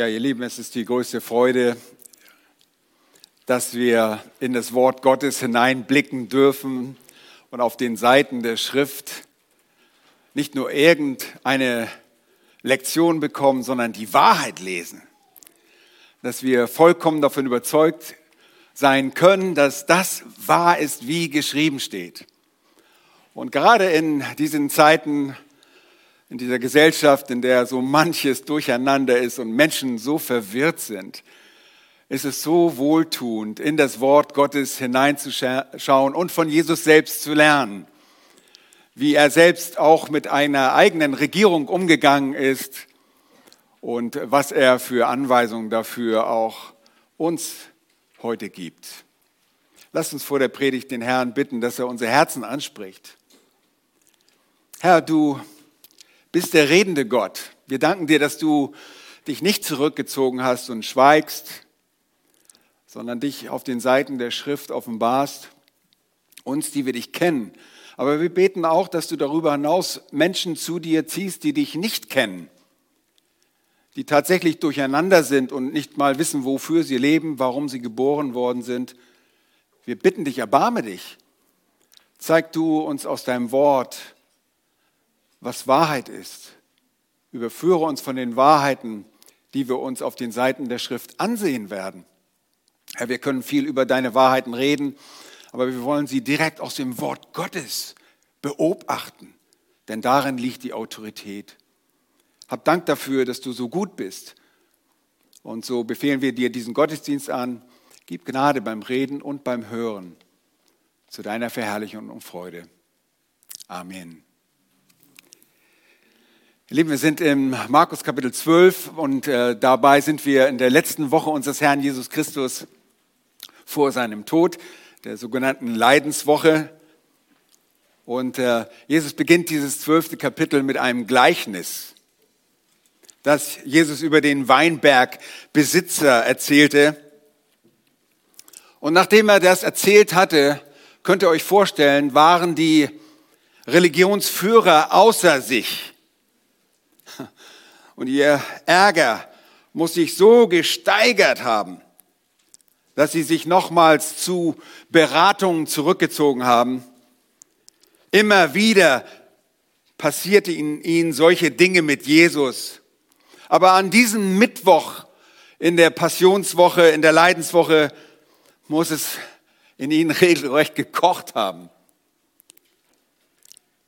Ja, ihr Lieben, es ist die größte Freude, dass wir in das Wort Gottes hineinblicken dürfen und auf den Seiten der Schrift nicht nur irgendeine Lektion bekommen, sondern die Wahrheit lesen. Dass wir vollkommen davon überzeugt sein können, dass das wahr ist, wie geschrieben steht. Und gerade in diesen Zeiten, in dieser Gesellschaft, in der so manches durcheinander ist und Menschen so verwirrt sind, ist es so wohltuend, in das Wort Gottes hineinzuschauen und von Jesus selbst zu lernen, wie er selbst auch mit einer eigenen Regierung umgegangen ist und was er für Anweisungen dafür auch uns heute gibt. Lasst uns vor der Predigt den Herrn bitten, dass er unsere Herzen anspricht. Herr, du bist der redende Gott. Wir danken dir, dass du dich nicht zurückgezogen hast und schweigst, sondern dich auf den Seiten der Schrift offenbarst, uns, die wir dich kennen. Aber wir beten auch, dass du darüber hinaus Menschen zu dir ziehst, die dich nicht kennen, die tatsächlich durcheinander sind und nicht mal wissen, wofür sie leben, warum sie geboren worden sind. Wir bitten dich, erbarme dich. Zeig du uns aus deinem Wort, was Wahrheit ist. Überführe uns von den Wahrheiten, die wir uns auf den Seiten der Schrift ansehen werden. Herr, wir können viel über deine Wahrheiten reden, aber wir wollen sie direkt aus dem Wort Gottes beobachten, denn darin liegt die Autorität. Hab Dank dafür, dass du so gut bist. Und so befehlen wir dir diesen Gottesdienst an. Gib Gnade beim Reden und beim Hören zu deiner Verherrlichung und Freude. Amen. Ihr Lieben, wir sind im Markus Kapitel 12 und äh, dabei sind wir in der letzten Woche unseres Herrn Jesus Christus vor seinem Tod, der sogenannten Leidenswoche. Und äh, Jesus beginnt dieses zwölfte Kapitel mit einem Gleichnis, das Jesus über den Weinbergbesitzer erzählte. Und nachdem er das erzählt hatte, könnt ihr euch vorstellen, waren die Religionsführer außer sich und ihr Ärger muss sich so gesteigert haben, dass sie sich nochmals zu Beratungen zurückgezogen haben. Immer wieder passierte ihnen solche Dinge mit Jesus. Aber an diesem Mittwoch in der Passionswoche, in der Leidenswoche, muss es in ihnen regelrecht gekocht haben.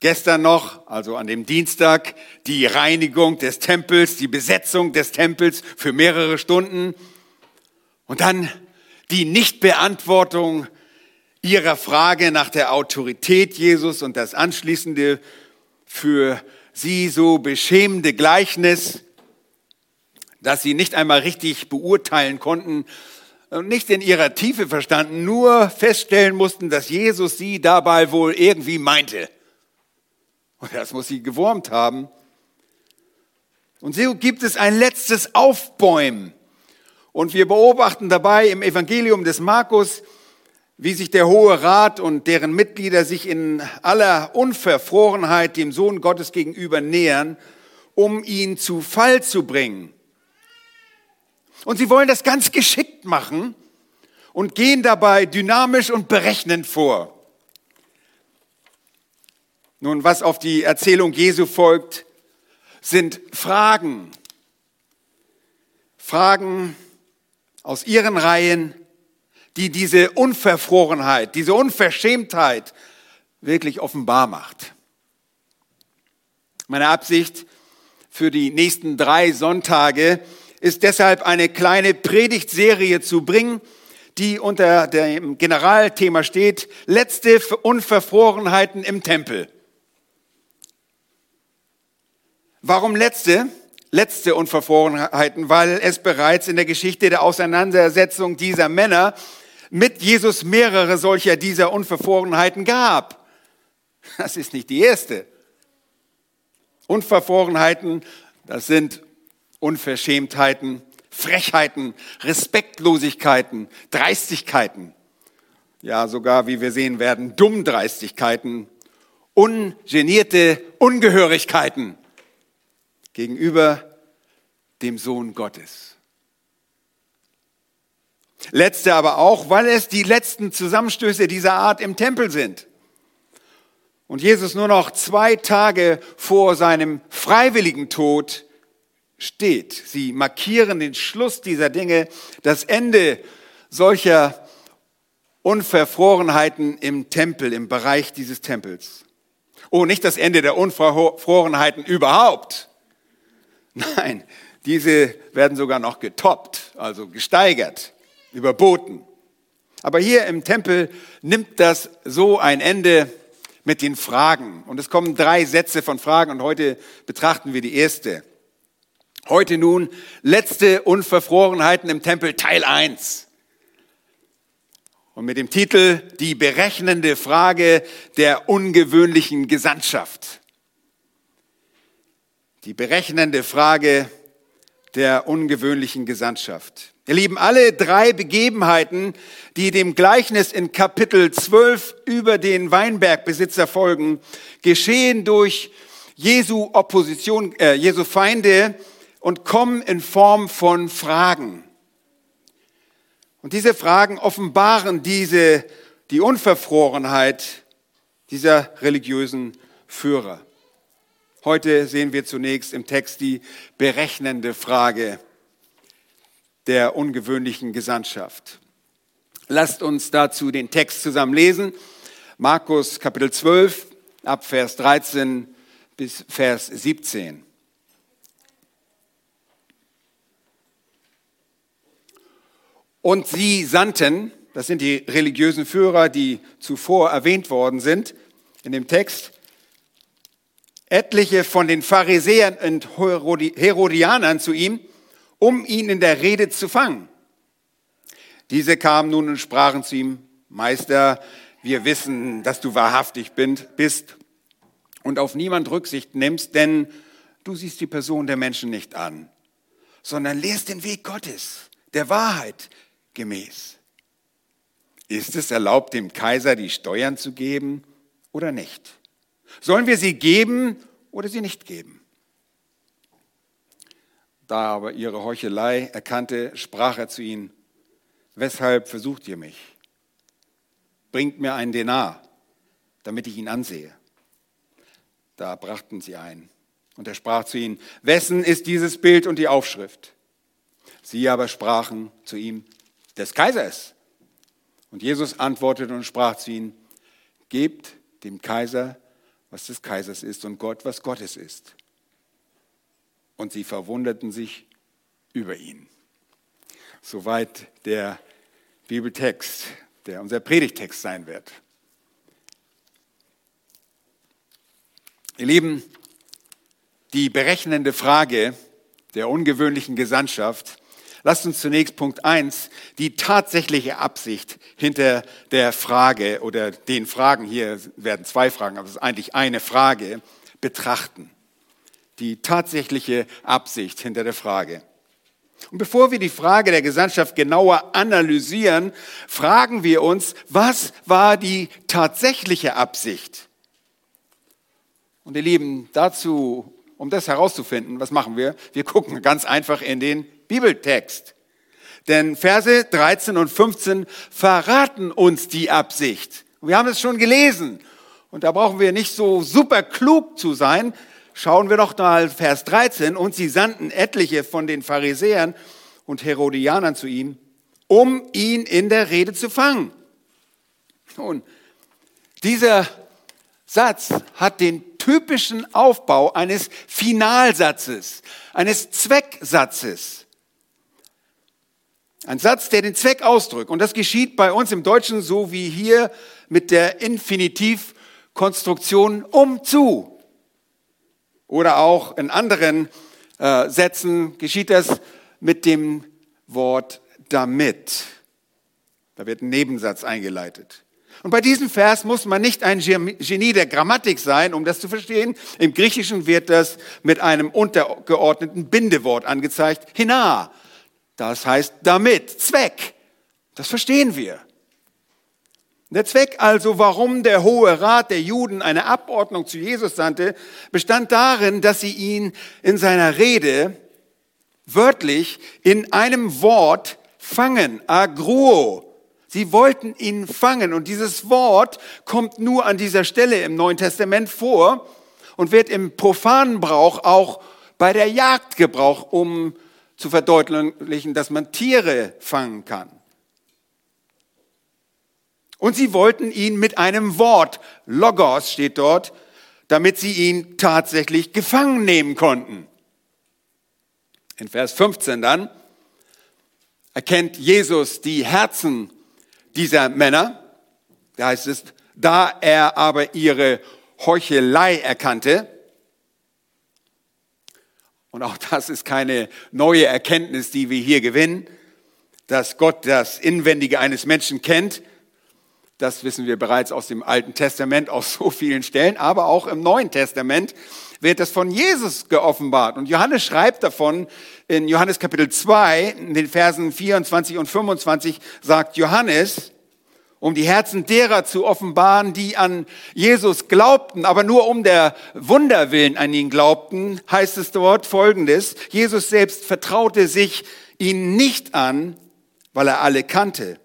Gestern noch, also an dem Dienstag, die Reinigung des Tempels, die Besetzung des Tempels für mehrere Stunden und dann die Nichtbeantwortung ihrer Frage nach der Autorität Jesus und das anschließende für sie so beschämende Gleichnis, dass sie nicht einmal richtig beurteilen konnten und nicht in ihrer Tiefe verstanden, nur feststellen mussten, dass Jesus sie dabei wohl irgendwie meinte. Und das muss sie gewurmt haben. Und so gibt es ein letztes Aufbäumen. Und wir beobachten dabei im Evangelium des Markus, wie sich der Hohe Rat und deren Mitglieder sich in aller Unverfrorenheit dem Sohn Gottes gegenüber nähern, um ihn zu Fall zu bringen. Und sie wollen das ganz geschickt machen und gehen dabei dynamisch und berechnend vor. Nun, was auf die Erzählung Jesu folgt, sind Fragen. Fragen aus ihren Reihen, die diese Unverfrorenheit, diese Unverschämtheit wirklich offenbar macht. Meine Absicht für die nächsten drei Sonntage ist deshalb eine kleine Predigtserie zu bringen, die unter dem Generalthema steht, letzte Unverfrorenheiten im Tempel. Warum letzte? Letzte Unverfrorenheiten, weil es bereits in der Geschichte der Auseinandersetzung dieser Männer mit Jesus mehrere solcher dieser Unverfrorenheiten gab. Das ist nicht die erste. Unverfrorenheiten, das sind Unverschämtheiten, Frechheiten, Respektlosigkeiten, Dreistigkeiten. Ja, sogar, wie wir sehen werden, Dummdreistigkeiten, ungenierte Ungehörigkeiten gegenüber dem Sohn Gottes. Letzte aber auch, weil es die letzten Zusammenstöße dieser Art im Tempel sind. Und Jesus nur noch zwei Tage vor seinem freiwilligen Tod steht. Sie markieren den Schluss dieser Dinge, das Ende solcher Unverfrorenheiten im Tempel, im Bereich dieses Tempels. Oh, nicht das Ende der Unverfrorenheiten überhaupt. Nein, diese werden sogar noch getoppt, also gesteigert, überboten. Aber hier im Tempel nimmt das so ein Ende mit den Fragen. Und es kommen drei Sätze von Fragen und heute betrachten wir die erste. Heute nun letzte Unverfrorenheiten im Tempel Teil 1. Und mit dem Titel Die berechnende Frage der ungewöhnlichen Gesandtschaft. Die berechnende Frage der ungewöhnlichen Gesandtschaft. Ihr Lieben, alle drei Begebenheiten, die dem Gleichnis in Kapitel 12 über den Weinbergbesitzer folgen, geschehen durch Jesu Opposition, äh, Jesu Feinde und kommen in Form von Fragen. Und diese Fragen offenbaren diese, die Unverfrorenheit dieser religiösen Führer. Heute sehen wir zunächst im Text die berechnende Frage der ungewöhnlichen Gesandtschaft. Lasst uns dazu den Text zusammen lesen. Markus Kapitel 12 ab Vers 13 bis Vers 17. Und sie sandten, das sind die religiösen Führer, die zuvor erwähnt worden sind in dem Text, etliche von den Pharisäern und Herodianern zu ihm, um ihn in der Rede zu fangen. Diese kamen nun und sprachen zu ihm, Meister, wir wissen, dass du wahrhaftig bist und auf niemand Rücksicht nimmst, denn du siehst die Person der Menschen nicht an, sondern lehrst den Weg Gottes, der Wahrheit gemäß. Ist es erlaubt, dem Kaiser die Steuern zu geben oder nicht? Sollen wir sie geben oder sie nicht geben? Da aber ihre Heuchelei erkannte, sprach er zu ihnen, weshalb versucht ihr mich? Bringt mir einen Denar, damit ich ihn ansehe. Da brachten sie ein. Und er sprach zu ihnen, wessen ist dieses Bild und die Aufschrift? Sie aber sprachen zu ihm, des Kaisers. Und Jesus antwortete und sprach zu ihnen, gebt dem Kaiser was des Kaisers ist und Gott, was Gottes ist. Und sie verwunderten sich über ihn. Soweit der Bibeltext, der unser Predigtext sein wird. Ihr Lieben, die berechnende Frage der ungewöhnlichen Gesandtschaft Lasst uns zunächst Punkt eins die tatsächliche Absicht hinter der Frage oder den Fragen, hier werden zwei Fragen, aber es ist eigentlich eine Frage, betrachten. Die tatsächliche Absicht hinter der Frage. Und bevor wir die Frage der Gesandtschaft genauer analysieren, fragen wir uns, was war die tatsächliche Absicht? Und ihr Lieben, dazu, um das herauszufinden, was machen wir? Wir gucken ganz einfach in den Bibeltext. Denn Verse 13 und 15 verraten uns die Absicht. Wir haben es schon gelesen. Und da brauchen wir nicht so super klug zu sein. Schauen wir doch mal Vers 13. Und sie sandten etliche von den Pharisäern und Herodianern zu ihm, um ihn in der Rede zu fangen. Nun, dieser Satz hat den typischen Aufbau eines Finalsatzes, eines Zwecksatzes. Ein Satz, der den Zweck ausdrückt. Und das geschieht bei uns im Deutschen so wie hier mit der Infinitivkonstruktion um zu. Oder auch in anderen äh, Sätzen geschieht das mit dem Wort damit. Da wird ein Nebensatz eingeleitet. Und bei diesem Vers muss man nicht ein Genie der Grammatik sein, um das zu verstehen. Im Griechischen wird das mit einem untergeordneten Bindewort angezeigt, hina. Das heißt damit, Zweck. Das verstehen wir. Der Zweck also, warum der Hohe Rat der Juden eine Abordnung zu Jesus sandte, bestand darin, dass sie ihn in seiner Rede wörtlich in einem Wort fangen, agruo. Sie wollten ihn fangen und dieses Wort kommt nur an dieser Stelle im Neuen Testament vor und wird im profanen Brauch auch bei der Jagd gebraucht, um zu verdeutlichen, dass man Tiere fangen kann. Und sie wollten ihn mit einem Wort, Logos steht dort, damit sie ihn tatsächlich gefangen nehmen konnten. In Vers 15 dann erkennt Jesus die Herzen dieser Männer. Da heißt es, da er aber ihre Heuchelei erkannte, und auch das ist keine neue Erkenntnis, die wir hier gewinnen, dass Gott das Inwendige eines Menschen kennt, das wissen wir bereits aus dem Alten Testament, aus so vielen Stellen, aber auch im Neuen Testament wird das von Jesus geoffenbart. Und Johannes schreibt davon in Johannes Kapitel 2, in den Versen 24 und 25, sagt Johannes, um die Herzen derer zu offenbaren, die an Jesus glaubten, aber nur um der Wunder willen an ihn glaubten, heißt es dort folgendes, Jesus selbst vertraute sich ihnen nicht an, weil er alle kannte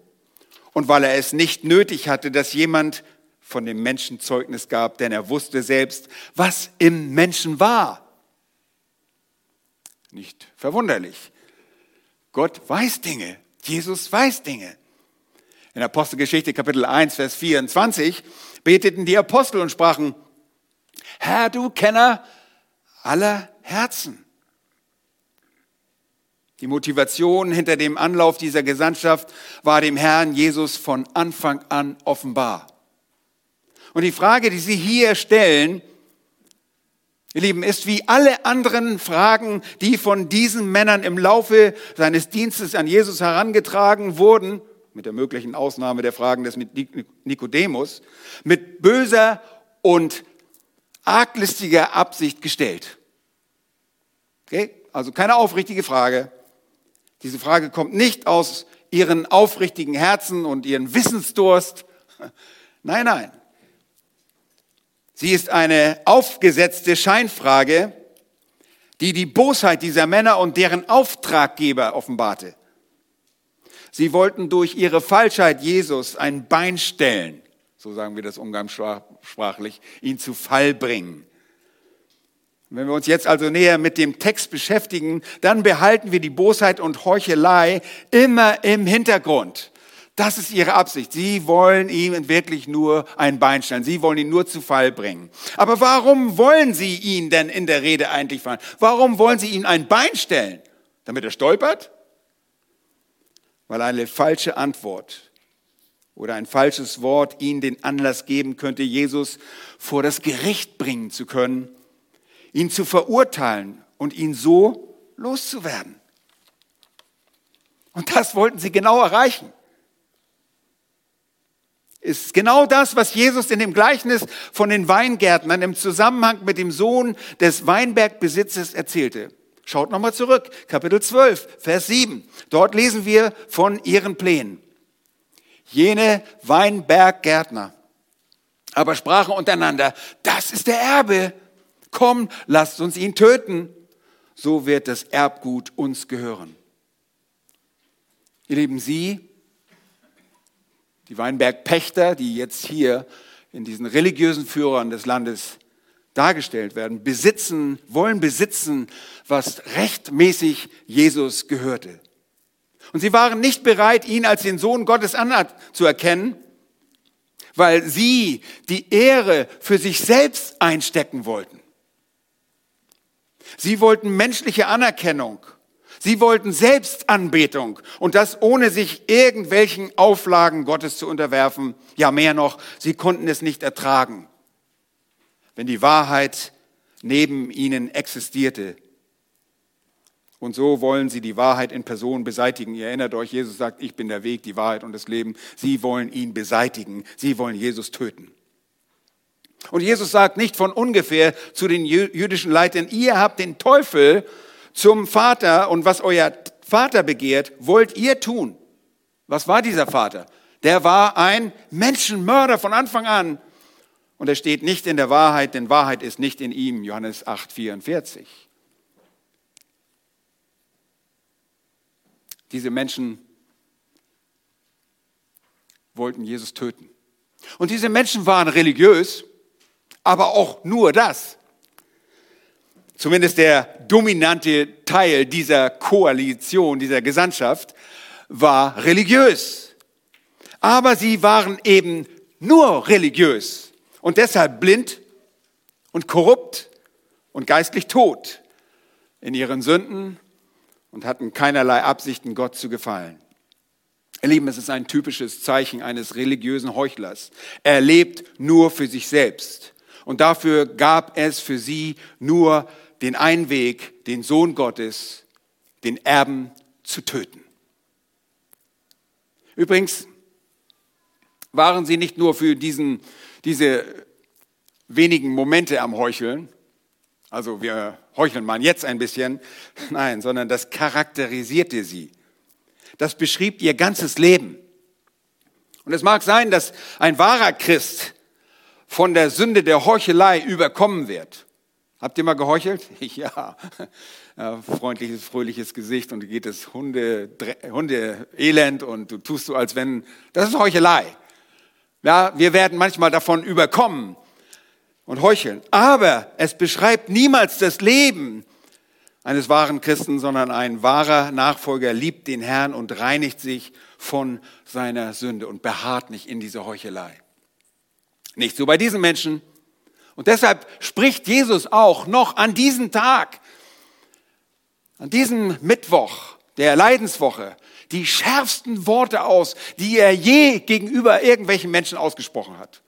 und weil er es nicht nötig hatte, dass jemand von dem Menschen Zeugnis gab, denn er wusste selbst, was im Menschen war. Nicht verwunderlich. Gott weiß Dinge. Jesus weiß Dinge. In Apostelgeschichte Kapitel 1, Vers 24 beteten die Apostel und sprachen, Herr, du Kenner aller Herzen. Die Motivation hinter dem Anlauf dieser Gesandtschaft war dem Herrn Jesus von Anfang an offenbar. Und die Frage, die Sie hier stellen, ihr Lieben, ist wie alle anderen Fragen, die von diesen Männern im Laufe seines Dienstes an Jesus herangetragen wurden, mit der möglichen Ausnahme der Fragen des Nikodemus, mit böser und arglistiger Absicht gestellt. Okay? Also keine aufrichtige Frage, diese Frage kommt nicht aus ihren aufrichtigen Herzen und ihren Wissensdurst. Nein, nein. Sie ist eine aufgesetzte Scheinfrage, die die Bosheit dieser Männer und deren Auftraggeber offenbarte. Sie wollten durch ihre Falschheit Jesus ein Bein stellen, so sagen wir das umgangssprachlich, ihn zu Fall bringen. Wenn wir uns jetzt also näher mit dem Text beschäftigen, dann behalten wir die Bosheit und Heuchelei immer im Hintergrund. Das ist ihre Absicht. Sie wollen ihm wirklich nur ein Bein stellen. Sie wollen ihn nur zu Fall bringen. Aber warum wollen sie ihn denn in der Rede eigentlich fallen? Warum wollen sie ihm ein Bein stellen? Damit er stolpert? Weil eine falsche Antwort oder ein falsches Wort ihnen den Anlass geben könnte, Jesus vor das Gericht bringen zu können ihn zu verurteilen und ihn so loszuwerden. Und das wollten sie genau erreichen. Ist genau das, was Jesus in dem Gleichnis von den Weingärtnern im Zusammenhang mit dem Sohn des Weinbergbesitzes erzählte. Schaut nochmal zurück, Kapitel 12, Vers 7. Dort lesen wir von ihren Plänen. Jene Weinberggärtner aber sprachen untereinander, das ist der Erbe, komm, lasst uns ihn töten, so wird das Erbgut uns gehören. Ihr Lieben, Sie, die Weinbergpächter, die jetzt hier in diesen religiösen Führern des Landes dargestellt werden, besitzen, wollen besitzen, was rechtmäßig Jesus gehörte. Und sie waren nicht bereit, ihn als den Sohn Gottes anzuerkennen, weil sie die Ehre für sich selbst einstecken wollten. Sie wollten menschliche Anerkennung. Sie wollten Selbstanbetung und das ohne sich irgendwelchen Auflagen Gottes zu unterwerfen. Ja, mehr noch, sie konnten es nicht ertragen, wenn die Wahrheit neben ihnen existierte. Und so wollen sie die Wahrheit in Person beseitigen. Ihr erinnert euch, Jesus sagt, ich bin der Weg, die Wahrheit und das Leben. Sie wollen ihn beseitigen. Sie wollen Jesus töten. Und Jesus sagt nicht von ungefähr zu den jüdischen Leitern, ihr habt den Teufel zum Vater und was euer Vater begehrt, wollt ihr tun. Was war dieser Vater? Der war ein Menschenmörder von Anfang an. Und er steht nicht in der Wahrheit, denn Wahrheit ist nicht in ihm. Johannes 8, 44. Diese Menschen wollten Jesus töten. Und diese Menschen waren religiös, aber auch nur das. Zumindest der dominante Teil dieser Koalition, dieser Gesandtschaft, war religiös. Aber sie waren eben nur religiös und deshalb blind und korrupt und geistlich tot in ihren Sünden und hatten keinerlei Absichten, Gott zu gefallen. Ihr Lieben, es ist ein typisches Zeichen eines religiösen Heuchlers. Er lebt nur für sich selbst. Und dafür gab es für sie nur den einen Weg, den Sohn Gottes, den Erben zu töten. Übrigens waren sie nicht nur für diesen, diese wenigen Momente am Heucheln, also wir heucheln mal jetzt ein bisschen, nein, sondern das charakterisierte sie. Das beschrieb ihr ganzes Leben. Und es mag sein, dass ein wahrer Christ von der Sünde der Heuchelei überkommen wird. Habt ihr mal geheuchelt? Ja. ja freundliches, fröhliches Gesicht und geht es Hunde, Hunde elend und du tust so, als wenn, das ist Heuchelei. Ja, wir werden manchmal davon überkommen und heucheln. Aber es beschreibt niemals das Leben eines wahren Christen, sondern ein wahrer Nachfolger liebt den Herrn und reinigt sich von seiner Sünde und beharrt nicht in dieser Heuchelei. Nicht so bei diesen Menschen. Und deshalb spricht Jesus auch noch an diesem Tag, an diesem Mittwoch der Leidenswoche, die schärfsten Worte aus, die er je gegenüber irgendwelchen Menschen ausgesprochen hat.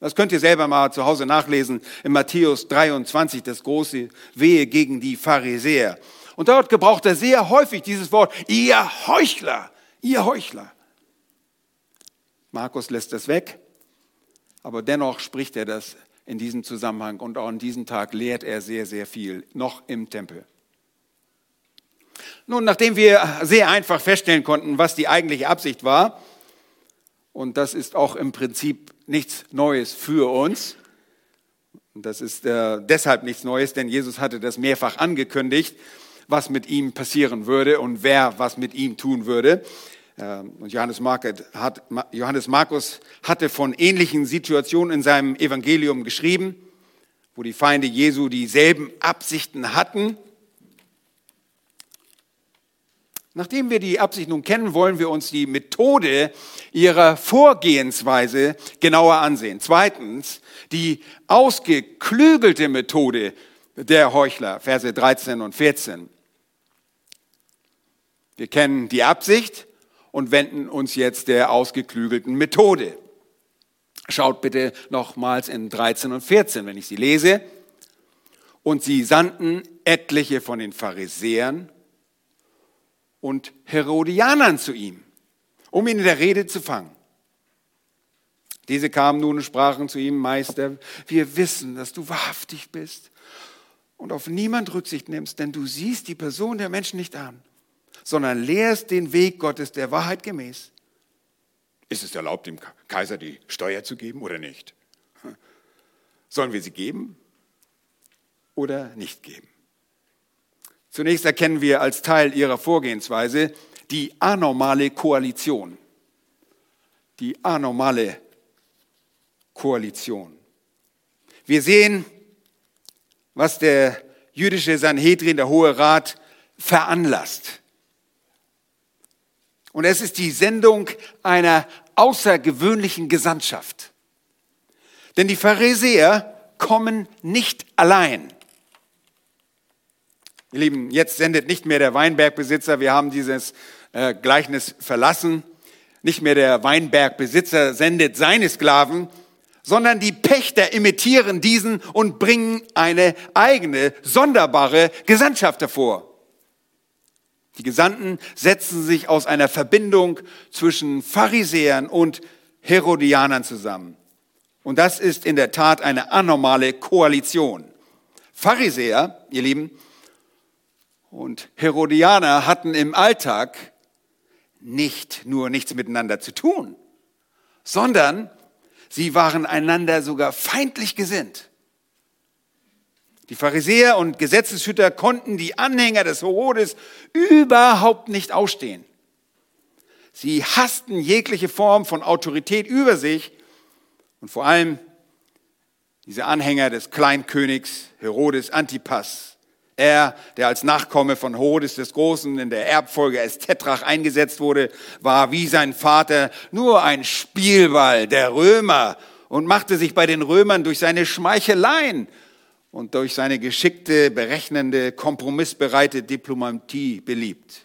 Das könnt ihr selber mal zu Hause nachlesen in Matthäus 23, das große Wehe gegen die Pharisäer. Und dort gebraucht er sehr häufig dieses Wort, ihr Heuchler, ihr Heuchler. Markus lässt das weg, aber dennoch spricht er das in diesem Zusammenhang und auch an diesem Tag lehrt er sehr, sehr viel, noch im Tempel. Nun, nachdem wir sehr einfach feststellen konnten, was die eigentliche Absicht war, und das ist auch im Prinzip nichts Neues für uns, und das ist äh, deshalb nichts Neues, denn Jesus hatte das mehrfach angekündigt, was mit ihm passieren würde und wer was mit ihm tun würde. Ähm, und Johannes, hat, Johannes Markus hatte von ähnlichen Situationen in seinem Evangelium geschrieben, wo die Feinde Jesu dieselben Absichten hatten Nachdem wir die Absicht nun kennen, wollen wir uns die Methode ihrer Vorgehensweise genauer ansehen. Zweitens, die ausgeklügelte Methode der Heuchler, Verse 13 und 14. Wir kennen die Absicht und wenden uns jetzt der ausgeklügelten Methode. Schaut bitte nochmals in 13 und 14, wenn ich sie lese. Und sie sandten etliche von den Pharisäern und Herodianern zu ihm, um ihn in der Rede zu fangen. Diese kamen nun und sprachen zu ihm, Meister, wir wissen, dass du wahrhaftig bist und auf niemand Rücksicht nimmst, denn du siehst die Person der Menschen nicht an, sondern lehrst den Weg Gottes der Wahrheit gemäß. Ist es erlaubt, dem Kaiser die Steuer zu geben oder nicht? Sollen wir sie geben oder nicht geben? Zunächst erkennen wir als Teil ihrer Vorgehensweise die anormale Koalition. Die anormale Koalition. Wir sehen, was der jüdische Sanhedrin, der Hohe Rat, veranlasst. Und es ist die Sendung einer außergewöhnlichen Gesandtschaft. Denn die Pharisäer kommen nicht allein. Ihr Lieben, jetzt sendet nicht mehr der Weinbergbesitzer, wir haben dieses äh, Gleichnis verlassen, nicht mehr der Weinbergbesitzer sendet seine Sklaven, sondern die Pächter imitieren diesen und bringen eine eigene, sonderbare Gesandtschaft hervor. Die Gesandten setzen sich aus einer Verbindung zwischen Pharisäern und Herodianern zusammen. Und das ist in der Tat eine anormale Koalition. Pharisäer, ihr Lieben, und Herodianer hatten im Alltag nicht nur nichts miteinander zu tun, sondern sie waren einander sogar feindlich gesinnt. Die Pharisäer und Gesetzeshüter konnten die Anhänger des Herodes überhaupt nicht ausstehen. Sie hassten jegliche Form von Autorität über sich und vor allem diese Anhänger des Kleinkönigs Herodes Antipas. Er, der als Nachkomme von Herodes des Großen in der Erbfolge als Tetrach eingesetzt wurde, war wie sein Vater nur ein Spielball der Römer und machte sich bei den Römern durch seine Schmeicheleien und durch seine geschickte, berechnende, kompromissbereite Diplomatie beliebt.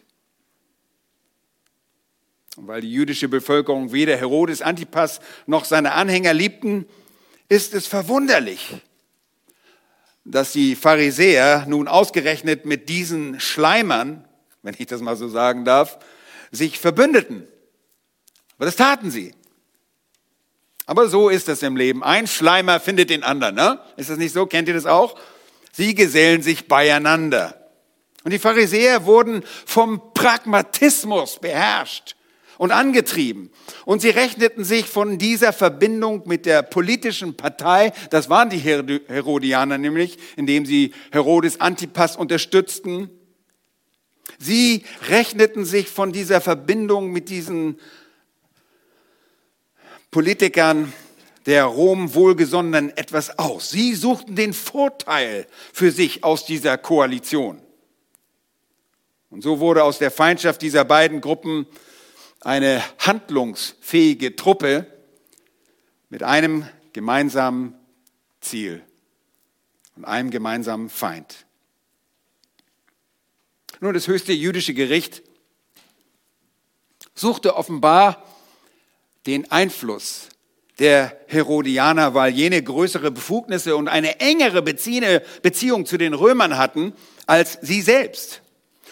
Und weil die jüdische Bevölkerung weder Herodes Antipas noch seine Anhänger liebten, ist es verwunderlich, dass die Pharisäer nun ausgerechnet mit diesen Schleimern, wenn ich das mal so sagen darf, sich verbündeten. Aber das taten sie. Aber so ist es im Leben. Ein Schleimer findet den anderen. Ne? Ist das nicht so? Kennt ihr das auch? Sie gesellen sich beieinander. Und die Pharisäer wurden vom Pragmatismus beherrscht und angetrieben. Und sie rechneten sich von dieser Verbindung mit der politischen Partei, das waren die Herodianer nämlich, indem sie Herodes Antipas unterstützten. Sie rechneten sich von dieser Verbindung mit diesen Politikern der Rom wohlgesonnenen etwas aus. Sie suchten den Vorteil für sich aus dieser Koalition. Und so wurde aus der Feindschaft dieser beiden Gruppen eine handlungsfähige Truppe mit einem gemeinsamen Ziel und einem gemeinsamen Feind. Nun, das höchste jüdische Gericht suchte offenbar den Einfluss der Herodianer, weil jene größere Befugnisse und eine engere Beziehung zu den Römern hatten als sie selbst.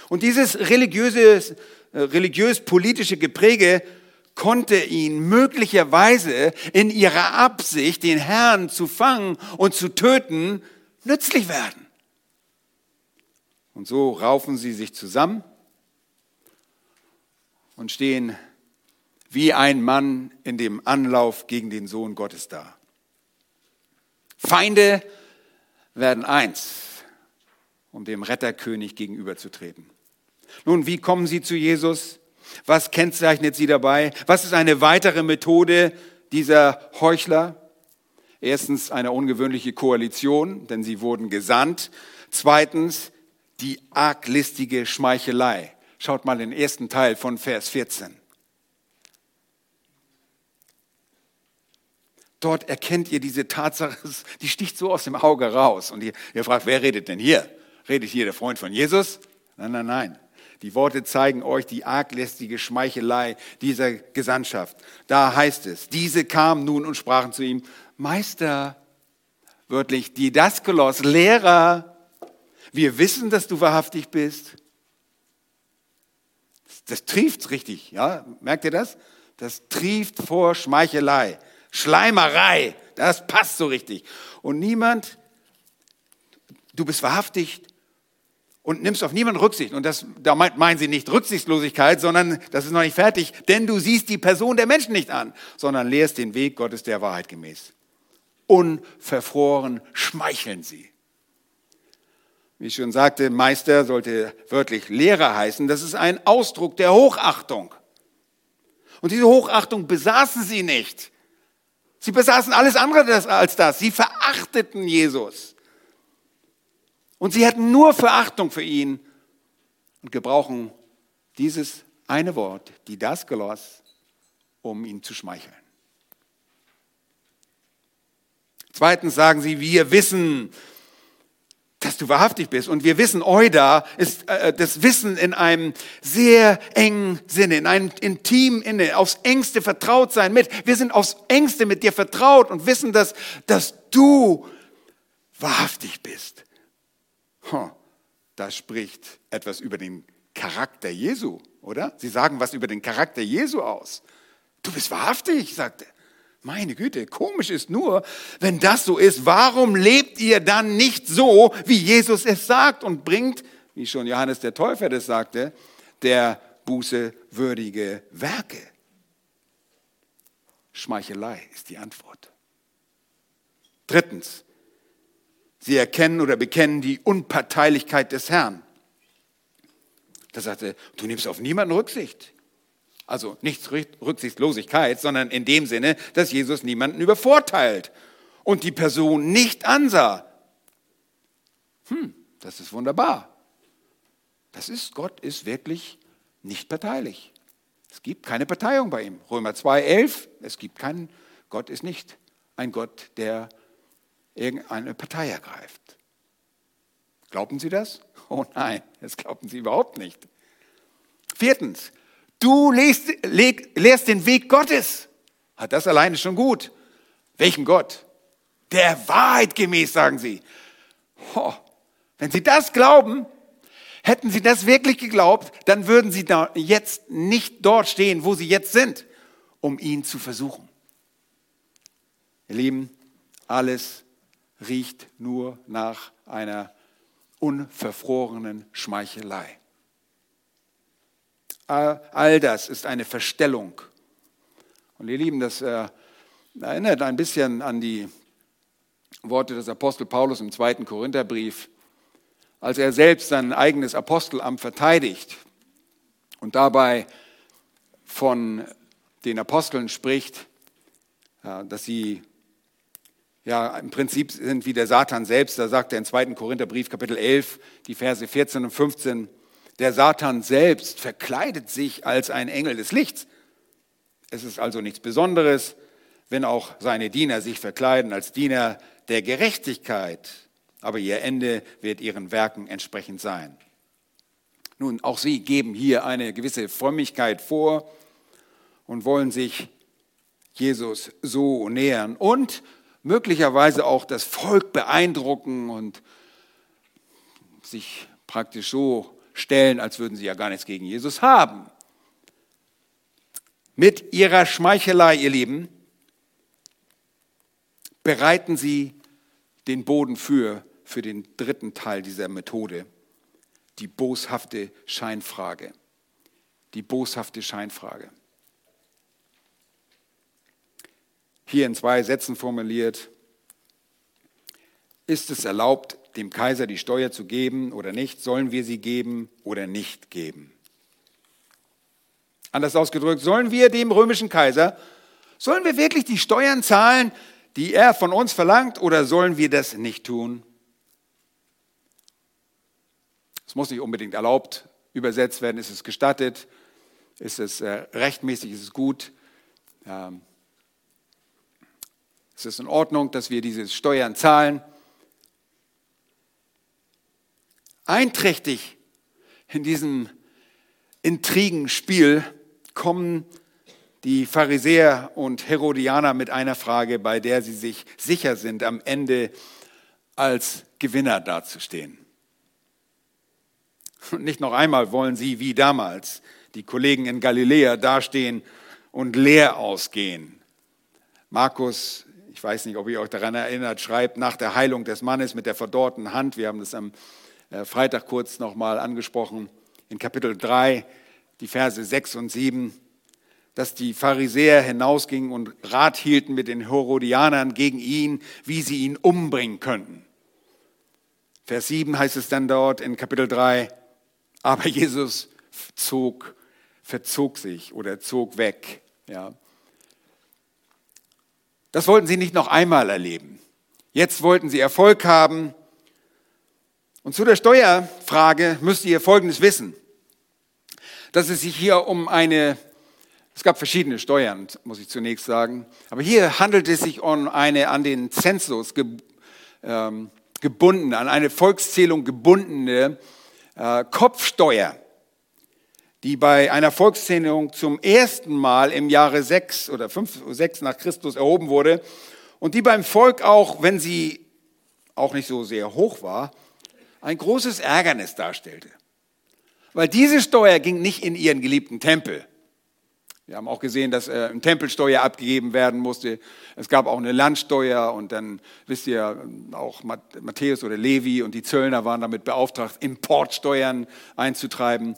Und dieses religiöse religiös-politische Gepräge konnte ihn möglicherweise in ihrer Absicht, den Herrn zu fangen und zu töten, nützlich werden. Und so raufen sie sich zusammen und stehen wie ein Mann in dem Anlauf gegen den Sohn Gottes da. Feinde werden eins, um dem Retterkönig gegenüberzutreten. Nun, wie kommen Sie zu Jesus? Was kennzeichnet Sie dabei? Was ist eine weitere Methode dieser Heuchler? Erstens eine ungewöhnliche Koalition, denn sie wurden gesandt. Zweitens die arglistige Schmeichelei. Schaut mal den ersten Teil von Vers 14. Dort erkennt ihr diese Tatsache, die sticht so aus dem Auge raus. Und ihr, ihr fragt, wer redet denn hier? Redet hier der Freund von Jesus? Nein, nein, nein. Die Worte zeigen euch die arglästige Schmeichelei dieser Gesandtschaft. Da heißt es, diese kamen nun und sprachen zu ihm, Meister, wörtlich Didaskalos, Lehrer, wir wissen, dass du wahrhaftig bist. Das trieft richtig, ja? Merkt ihr das? Das trieft vor Schmeichelei, Schleimerei. Das passt so richtig. Und niemand, du bist wahrhaftig, und nimmst auf niemanden Rücksicht. Und das, da meinen sie nicht Rücksichtslosigkeit, sondern das ist noch nicht fertig, denn du siehst die Person der Menschen nicht an, sondern lehrst den Weg Gottes der Wahrheit gemäß. Unverfroren schmeicheln sie. Wie ich schon sagte, Meister sollte wörtlich Lehrer heißen. Das ist ein Ausdruck der Hochachtung. Und diese Hochachtung besaßen sie nicht. Sie besaßen alles andere als das. Sie verachteten Jesus. Und sie hätten nur Verachtung für ihn und gebrauchen dieses eine Wort, die das Geloss, um ihn zu schmeicheln. Zweitens sagen sie, wir wissen, dass du wahrhaftig bist. Und wir wissen, Euda ist äh, das Wissen in einem sehr engen Sinne, in einem intimen Inne, aufs engste vertraut sein mit. Wir sind aufs engste mit dir vertraut und wissen, dass, dass du wahrhaftig bist. Das spricht etwas über den Charakter Jesu, oder? Sie sagen was über den Charakter Jesu aus. Du bist wahrhaftig, sagt er. Meine Güte, komisch ist nur, wenn das so ist, warum lebt ihr dann nicht so, wie Jesus es sagt und bringt, wie schon Johannes der Täufer das sagte, der Buße würdige Werke? Schmeichelei ist die Antwort. Drittens, Sie erkennen oder bekennen die Unparteilichkeit des Herrn. Da sagte, du nimmst auf niemanden Rücksicht. Also nicht Rücksichtslosigkeit, sondern in dem Sinne, dass Jesus niemanden übervorteilt und die Person nicht ansah. Hm, das ist wunderbar. Das ist, Gott ist wirklich nicht parteilich. Es gibt keine Parteiung bei ihm. Römer 2,11, es gibt keinen, Gott ist nicht ein Gott, der irgendeine Partei ergreift. Glauben Sie das? Oh nein, das glauben Sie überhaupt nicht. Viertens, du lehrst, lehrst den Weg Gottes. Hat das alleine schon gut. Welchen Gott? Der Wahrheit gemäß, sagen Sie. Oh, wenn Sie das glauben, hätten Sie das wirklich geglaubt, dann würden Sie da jetzt nicht dort stehen, wo Sie jetzt sind, um ihn zu versuchen. Ihr Lieben, alles riecht nur nach einer unverfrorenen Schmeichelei. All das ist eine Verstellung. Und ihr Lieben, das äh, erinnert ein bisschen an die Worte des Apostel Paulus im zweiten Korintherbrief, als er selbst sein eigenes Apostelamt verteidigt und dabei von den Aposteln spricht, dass sie ja im Prinzip sind wie der Satan selbst. Da sagt er im zweiten Korintherbrief Kapitel 11, die Verse 14 und 15, der Satan selbst verkleidet sich als ein Engel des Lichts. Es ist also nichts Besonderes, wenn auch seine Diener sich verkleiden als Diener der Gerechtigkeit, aber ihr Ende wird ihren Werken entsprechend sein. Nun, auch sie geben hier eine gewisse Frömmigkeit vor und wollen sich Jesus so nähern und möglicherweise auch das Volk beeindrucken und sich praktisch so stellen, als würden sie ja gar nichts gegen Jesus haben. Mit ihrer Schmeichelei, ihr Lieben, bereiten sie den Boden für, für den dritten Teil dieser Methode, die boshafte Scheinfrage. Die boshafte Scheinfrage. Hier in zwei Sätzen formuliert, ist es erlaubt, dem Kaiser die Steuer zu geben oder nicht? Sollen wir sie geben oder nicht geben? Anders ausgedrückt, sollen wir dem römischen Kaiser, sollen wir wirklich die Steuern zahlen, die er von uns verlangt, oder sollen wir das nicht tun? Es muss nicht unbedingt erlaubt übersetzt werden. Ist es gestattet? Ist es äh, rechtmäßig? Ist es gut? Ähm, ist es in Ordnung, dass wir diese Steuern zahlen? Einträchtig in diesem Intrigenspiel kommen die Pharisäer und Herodianer mit einer Frage, bei der sie sich sicher sind, am Ende als Gewinner dazustehen. Und nicht noch einmal wollen sie wie damals die Kollegen in Galiläa dastehen und leer ausgehen. Markus, ich weiß nicht, ob ihr euch daran erinnert, schreibt nach der Heilung des Mannes mit der verdorrten Hand, wir haben das am äh, Freitag kurz nochmal angesprochen, in Kapitel 3, die Verse 6 und 7, dass die Pharisäer hinausgingen und Rat hielten mit den Herodianern gegen ihn, wie sie ihn umbringen könnten. Vers 7 heißt es dann dort in Kapitel 3, aber Jesus zog, verzog sich oder zog weg. Ja. Das wollten sie nicht noch einmal erleben. Jetzt wollten sie Erfolg haben. Und zu der Steuerfrage müsst ihr Folgendes wissen, dass es sich hier um eine es gab verschiedene Steuern, muss ich zunächst sagen. Aber hier handelt es sich um eine an den Zensus ähm, gebundene, an eine Volkszählung gebundene äh, Kopfsteuer, die bei einer Volkszählung zum ersten Mal im Jahre 6 oder 5, 6 nach Christus erhoben wurde und die beim Volk auch, wenn sie auch nicht so sehr hoch war, ein großes Ärgernis darstellte. Weil diese Steuer ging nicht in ihren geliebten Tempel wir haben auch gesehen, dass äh, eine Tempelsteuer abgegeben werden musste. Es gab auch eine Landsteuer und dann wisst ihr auch Matthäus oder Levi und die Zöllner waren damit beauftragt, Importsteuern einzutreiben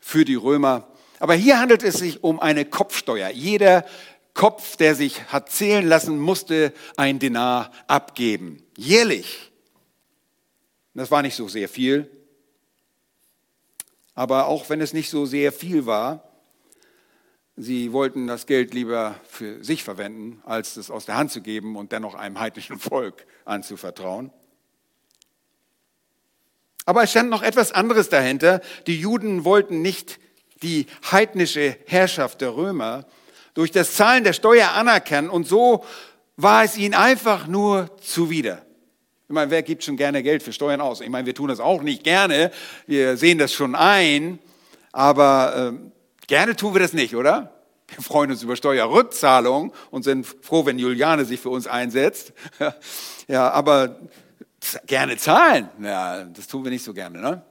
für die Römer. Aber hier handelt es sich um eine Kopfsteuer. Jeder Kopf, der sich hat zählen lassen, musste ein Denar abgeben. Jährlich. Das war nicht so sehr viel. Aber auch wenn es nicht so sehr viel war, Sie wollten das Geld lieber für sich verwenden, als es aus der Hand zu geben und dennoch einem heidnischen Volk anzuvertrauen. Aber es stand noch etwas anderes dahinter. Die Juden wollten nicht die heidnische Herrschaft der Römer durch das Zahlen der Steuer anerkennen und so war es ihnen einfach nur zuwider. Ich meine, wer gibt schon gerne Geld für Steuern aus? Ich meine, wir tun das auch nicht gerne. Wir sehen das schon ein, aber äh, gerne tun wir das nicht, oder? Wir freuen uns über Steuerrückzahlung und sind froh, wenn Juliane sich für uns einsetzt. ja, aber gerne zahlen, ja, das tun wir nicht so gerne. Ne?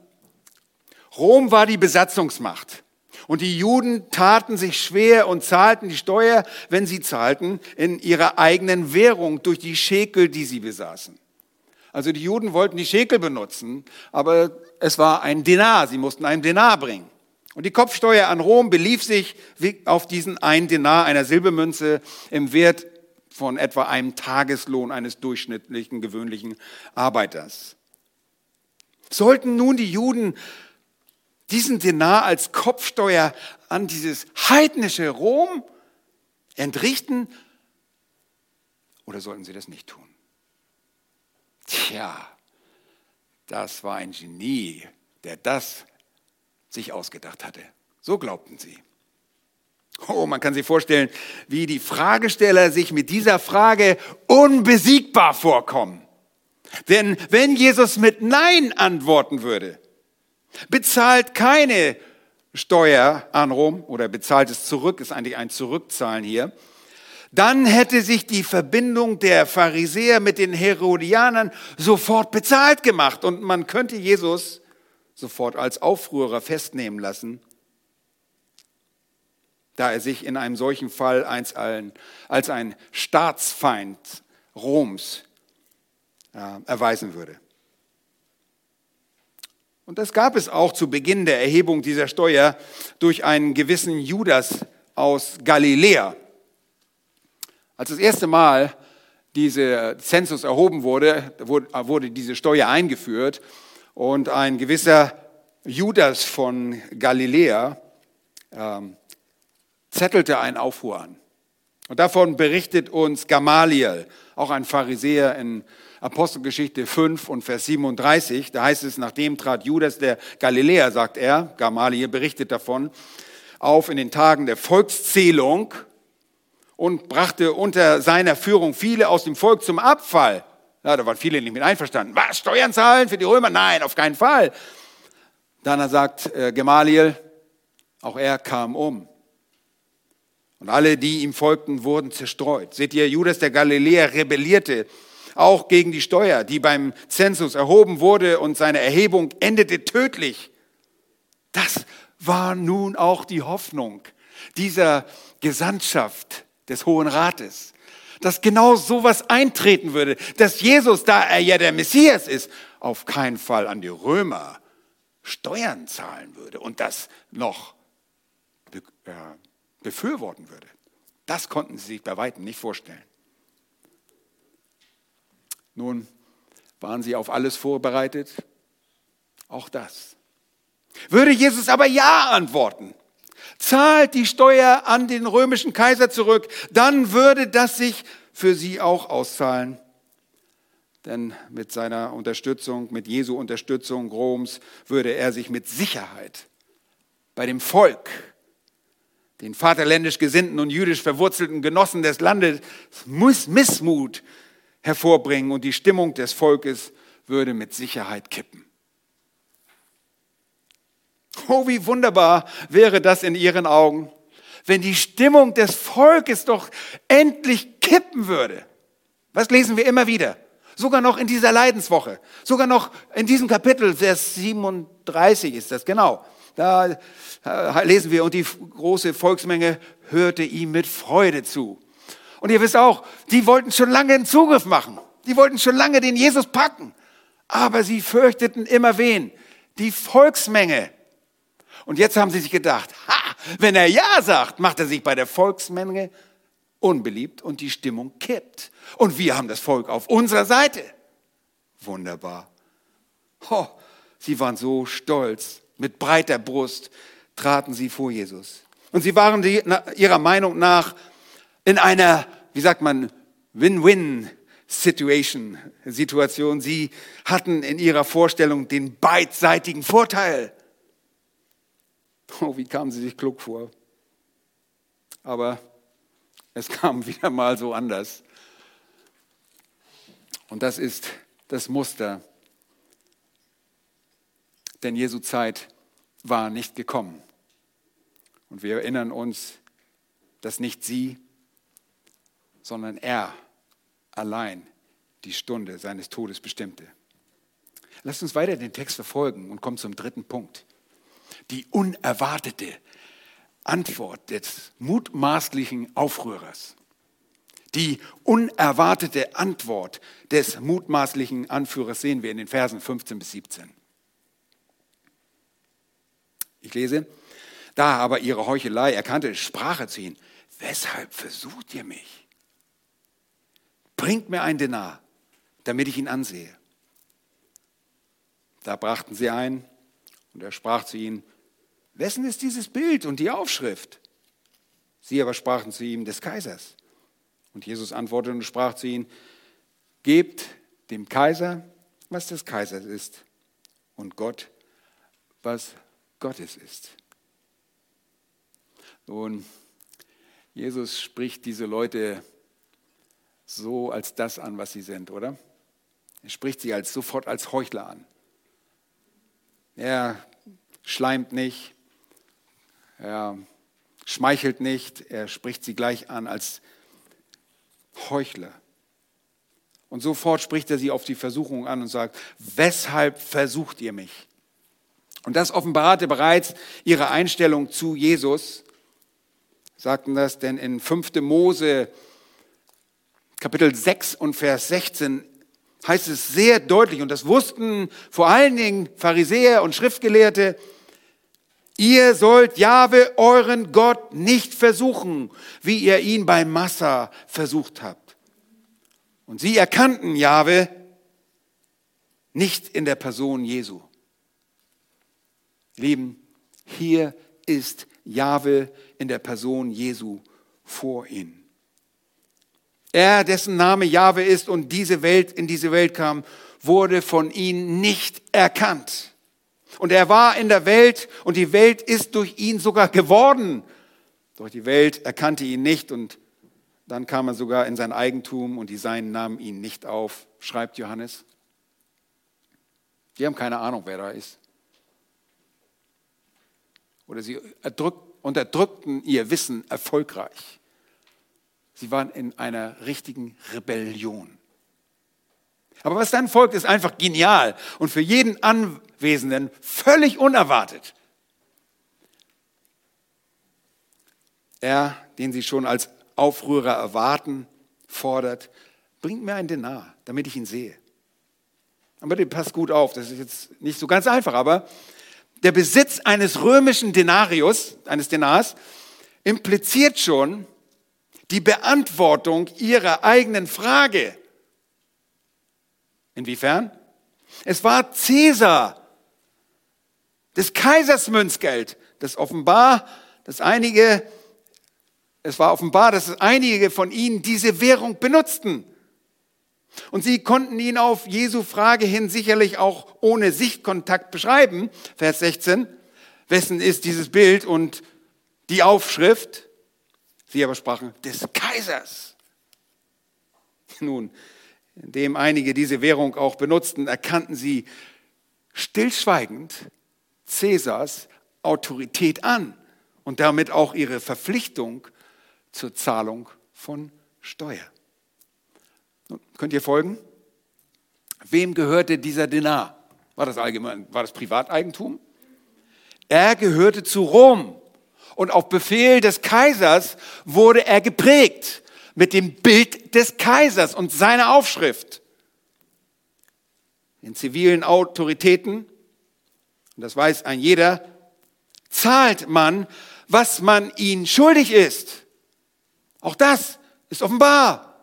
Rom war die Besatzungsmacht. Und die Juden taten sich schwer und zahlten die Steuer, wenn sie zahlten, in ihrer eigenen Währung durch die Schekel, die sie besaßen. Also die Juden wollten die Schekel benutzen, aber es war ein Denar, sie mussten einen Denar bringen. Und die Kopfsteuer an Rom belief sich auf diesen einen Denar einer Silbermünze im Wert von etwa einem Tageslohn eines durchschnittlichen, gewöhnlichen Arbeiters. Sollten nun die Juden diesen Denar als Kopfsteuer an dieses heidnische Rom entrichten oder sollten sie das nicht tun? Tja, das war ein Genie, der das sich ausgedacht hatte. So glaubten sie. Oh, man kann sich vorstellen, wie die Fragesteller sich mit dieser Frage unbesiegbar vorkommen. Denn wenn Jesus mit Nein antworten würde, bezahlt keine Steuer an Rom oder bezahlt es zurück, ist eigentlich ein Zurückzahlen hier, dann hätte sich die Verbindung der Pharisäer mit den Herodianern sofort bezahlt gemacht und man könnte Jesus sofort als Aufrührer festnehmen lassen, da er sich in einem solchen Fall als ein Staatsfeind Roms erweisen würde. Und das gab es auch zu Beginn der Erhebung dieser Steuer durch einen gewissen Judas aus Galiläa. Als das erste Mal diese Zensus erhoben wurde, wurde diese Steuer eingeführt und ein gewisser Judas von Galiläa ähm, zettelte einen Aufruhr an. Und davon berichtet uns Gamaliel, auch ein Pharisäer in Apostelgeschichte 5 und Vers 37, da heißt es, nachdem trat Judas der Galiläer, sagt er, Gamaliel berichtet davon, auf in den Tagen der Volkszählung und brachte unter seiner Führung viele aus dem Volk zum Abfall. Ja, da waren viele nicht mit einverstanden. Was, Steuern zahlen für die Römer? Nein, auf keinen Fall. Dann sagt äh, Gamaliel, auch er kam um. Und alle, die ihm folgten, wurden zerstreut. Seht ihr, Judas der Galiläer rebellierte auch gegen die Steuer, die beim Zensus erhoben wurde und seine Erhebung endete tödlich. Das war nun auch die Hoffnung dieser Gesandtschaft des Hohen Rates, dass genau sowas eintreten würde, dass Jesus, da er ja der Messias ist, auf keinen Fall an die Römer Steuern zahlen würde und das noch befürworten würde. Das konnten sie sich bei weitem nicht vorstellen. Nun, waren sie auf alles vorbereitet? Auch das. Würde Jesus aber Ja antworten, zahlt die Steuer an den römischen Kaiser zurück, dann würde das sich für sie auch auszahlen. Denn mit seiner Unterstützung, mit Jesu Unterstützung Roms, würde er sich mit Sicherheit bei dem Volk, den vaterländisch gesinnten und jüdisch verwurzelten Genossen des Landes, Missmut hervorbringen und die Stimmung des Volkes würde mit Sicherheit kippen. Oh, wie wunderbar wäre das in Ihren Augen, wenn die Stimmung des Volkes doch endlich kippen würde. Was lesen wir immer wieder? Sogar noch in dieser Leidenswoche, sogar noch in diesem Kapitel, Vers 37 ist das, genau. Da äh, lesen wir, und die große Volksmenge hörte ihm mit Freude zu. Und ihr wisst auch, die wollten schon lange einen Zugriff machen. Die wollten schon lange den Jesus packen. Aber sie fürchteten immer wen? Die Volksmenge. Und jetzt haben sie sich gedacht, ha, wenn er Ja sagt, macht er sich bei der Volksmenge unbeliebt und die Stimmung kippt. Und wir haben das Volk auf unserer Seite. Wunderbar. Oh, sie waren so stolz. Mit breiter Brust traten sie vor Jesus. Und sie waren die, ihrer Meinung nach in einer, wie sagt man, Win-Win-Situation. Situation. Sie hatten in ihrer Vorstellung den beidseitigen Vorteil. Oh, wie kamen sie sich klug vor? Aber es kam wieder mal so anders. Und das ist das Muster. Denn Jesu Zeit war nicht gekommen. Und wir erinnern uns, dass nicht sie, sondern er allein die Stunde seines Todes bestimmte. Lasst uns weiter den Text verfolgen und kommen zum dritten Punkt. Die unerwartete Antwort des mutmaßlichen Aufrührers. Die unerwartete Antwort des mutmaßlichen Anführers sehen wir in den Versen 15 bis 17. Ich lese, da aber ihre Heuchelei erkannte, sprach er zu ihnen, weshalb versucht ihr mich? Bringt mir ein Denar, damit ich ihn ansehe. Da brachten sie ein und er sprach zu ihnen, wessen ist dieses Bild und die Aufschrift? Sie aber sprachen zu ihm, des Kaisers. Und Jesus antwortete und sprach zu ihnen, gebt dem Kaiser, was des Kaisers ist, und Gott, was Gottes ist. Nun, Jesus spricht diese Leute so als das an, was sie sind, oder? Er spricht sie als sofort als Heuchler an. Er schleimt nicht, er schmeichelt nicht, er spricht sie gleich an als Heuchler. Und sofort spricht er sie auf die Versuchung an und sagt, weshalb versucht ihr mich? Und das offenbarte bereits ihre Einstellung zu Jesus sagten das, denn in 5. Mose Kapitel 6 und Vers 16 heißt es sehr deutlich, und das wussten vor allen Dingen Pharisäer und Schriftgelehrte, ihr sollt Jahwe euren Gott nicht versuchen, wie ihr ihn bei Massa versucht habt. Und sie erkannten Jahwe nicht in der Person Jesu. Lieben, hier ist Jahwe in der Person Jesu vor ihnen. Er, dessen Name Jahwe ist und diese Welt in diese Welt kam, wurde von ihnen nicht erkannt. Und er war in der Welt und die Welt ist durch ihn sogar geworden. Doch die Welt erkannte ihn nicht und dann kam er sogar in sein Eigentum und die Seinen nahmen ihn nicht auf, schreibt Johannes. Die haben keine Ahnung, wer da ist. Oder sie erdrückt, unterdrückten ihr Wissen erfolgreich. Sie waren in einer richtigen Rebellion. Aber was dann folgt, ist einfach genial und für jeden Anwesenden völlig unerwartet. Er, den sie schon als Aufrührer erwarten, fordert, bringt mir ein Denar, damit ich ihn sehe. Aber bitte passt gut auf, das ist jetzt nicht so ganz einfach, aber der Besitz eines römischen Denarius, eines Denars, impliziert schon die Beantwortung ihrer eigenen Frage. Inwiefern? Es war Cäsar, des Kaisers Münzgeld, das offenbar, dass einige, es war offenbar, dass einige von ihnen diese Währung benutzten. Und sie konnten ihn auf Jesu Frage hin sicherlich auch ohne Sichtkontakt beschreiben. Vers 16. Wessen ist dieses Bild und die Aufschrift? Sie aber sprachen, des Kaisers. Nun, indem einige diese Währung auch benutzten, erkannten sie stillschweigend Cäsars Autorität an und damit auch ihre Verpflichtung zur Zahlung von Steuer. Könnt ihr folgen? Wem gehörte dieser Denar? War das allgemein, war das Privateigentum? Er gehörte zu Rom. Und auf Befehl des Kaisers wurde er geprägt mit dem Bild des Kaisers und seiner Aufschrift. In zivilen Autoritäten, und das weiß ein jeder, zahlt man, was man ihnen schuldig ist. Auch das ist offenbar.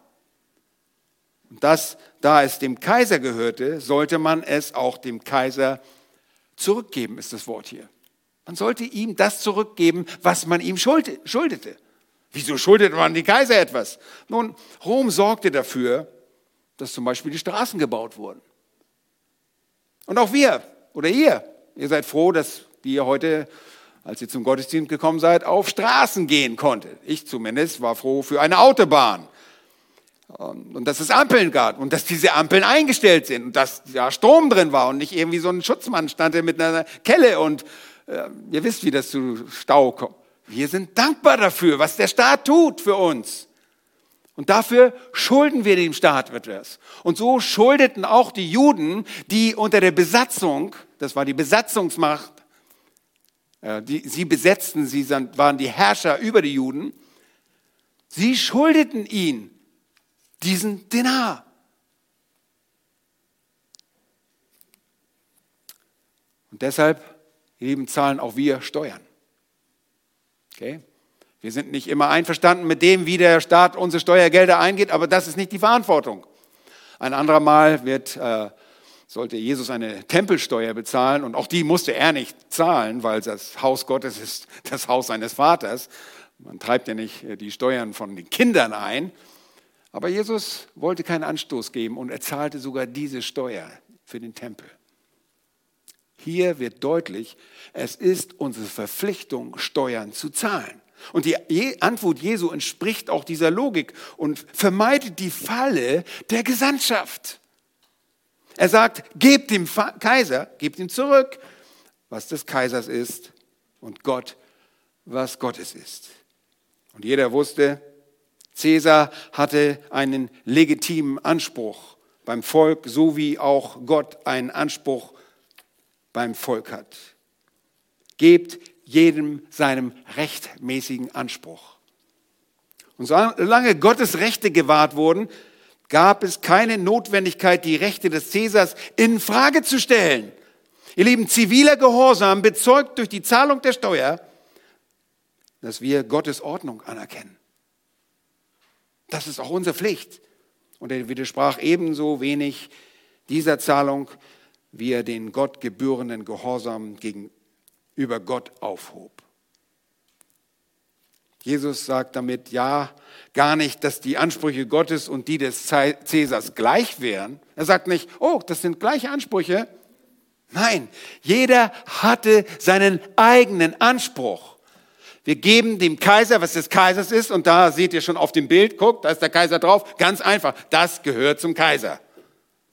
Und das, da es dem Kaiser gehörte, sollte man es auch dem Kaiser zurückgeben, ist das Wort hier. Man sollte ihm das zurückgeben, was man ihm schuldete. Wieso schuldete man die Kaiser etwas? Nun, Rom sorgte dafür, dass zum Beispiel die Straßen gebaut wurden. Und auch wir oder ihr, ihr seid froh, dass ihr heute, als ihr zum Gottesdienst gekommen seid, auf Straßen gehen konntet. Ich zumindest war froh für eine Autobahn. Und dass es Ampeln gab und dass diese Ampeln eingestellt sind und dass ja Strom drin war und nicht irgendwie so ein Schutzmann stand mit einer Kelle und äh, ihr wisst, wie das zu Stau kommt. Wir sind dankbar dafür, was der Staat tut für uns. Und dafür schulden wir dem Staat etwas. Und so schuldeten auch die Juden, die unter der Besatzung, das war die Besatzungsmacht, äh, die, sie besetzten, sie waren die Herrscher über die Juden, sie schuldeten ihn diesen Denar. Und deshalb, ihr Lieben, zahlen auch wir Steuern. Okay? Wir sind nicht immer einverstanden mit dem, wie der Staat unsere Steuergelder eingeht, aber das ist nicht die Verantwortung. Ein anderer Mal wird, äh, sollte Jesus eine Tempelsteuer bezahlen und auch die musste er nicht zahlen, weil das Haus Gottes ist das Haus seines Vaters. Man treibt ja nicht äh, die Steuern von den Kindern ein. Aber Jesus wollte keinen Anstoß geben und er zahlte sogar diese Steuer für den Tempel. Hier wird deutlich, es ist unsere Verpflichtung, Steuern zu zahlen. Und die Antwort Jesu entspricht auch dieser Logik und vermeidet die Falle der Gesandtschaft. Er sagt, gebt dem Kaiser, gebt ihm zurück, was des Kaisers ist und Gott, was Gottes ist. Und jeder wusste, Cäsar hatte einen legitimen Anspruch beim Volk, so wie auch Gott einen Anspruch beim Volk hat. Gebt jedem seinem rechtmäßigen Anspruch. Und solange Gottes Rechte gewahrt wurden, gab es keine Notwendigkeit, die Rechte des Cäsars in Frage zu stellen. Ihr Lieben, ziviler Gehorsam bezeugt durch die Zahlung der Steuer, dass wir Gottes Ordnung anerkennen. Das ist auch unsere Pflicht. Und er widersprach ebenso wenig dieser Zahlung, wie er den Gott gebührenden Gehorsam gegenüber Gott aufhob. Jesus sagt damit ja gar nicht, dass die Ansprüche Gottes und die des Cäsars gleich wären. Er sagt nicht, oh, das sind gleiche Ansprüche. Nein, jeder hatte seinen eigenen Anspruch. Wir geben dem Kaiser, was des Kaisers ist, und da seht ihr schon auf dem Bild, guckt, da ist der Kaiser drauf, ganz einfach, das gehört zum Kaiser.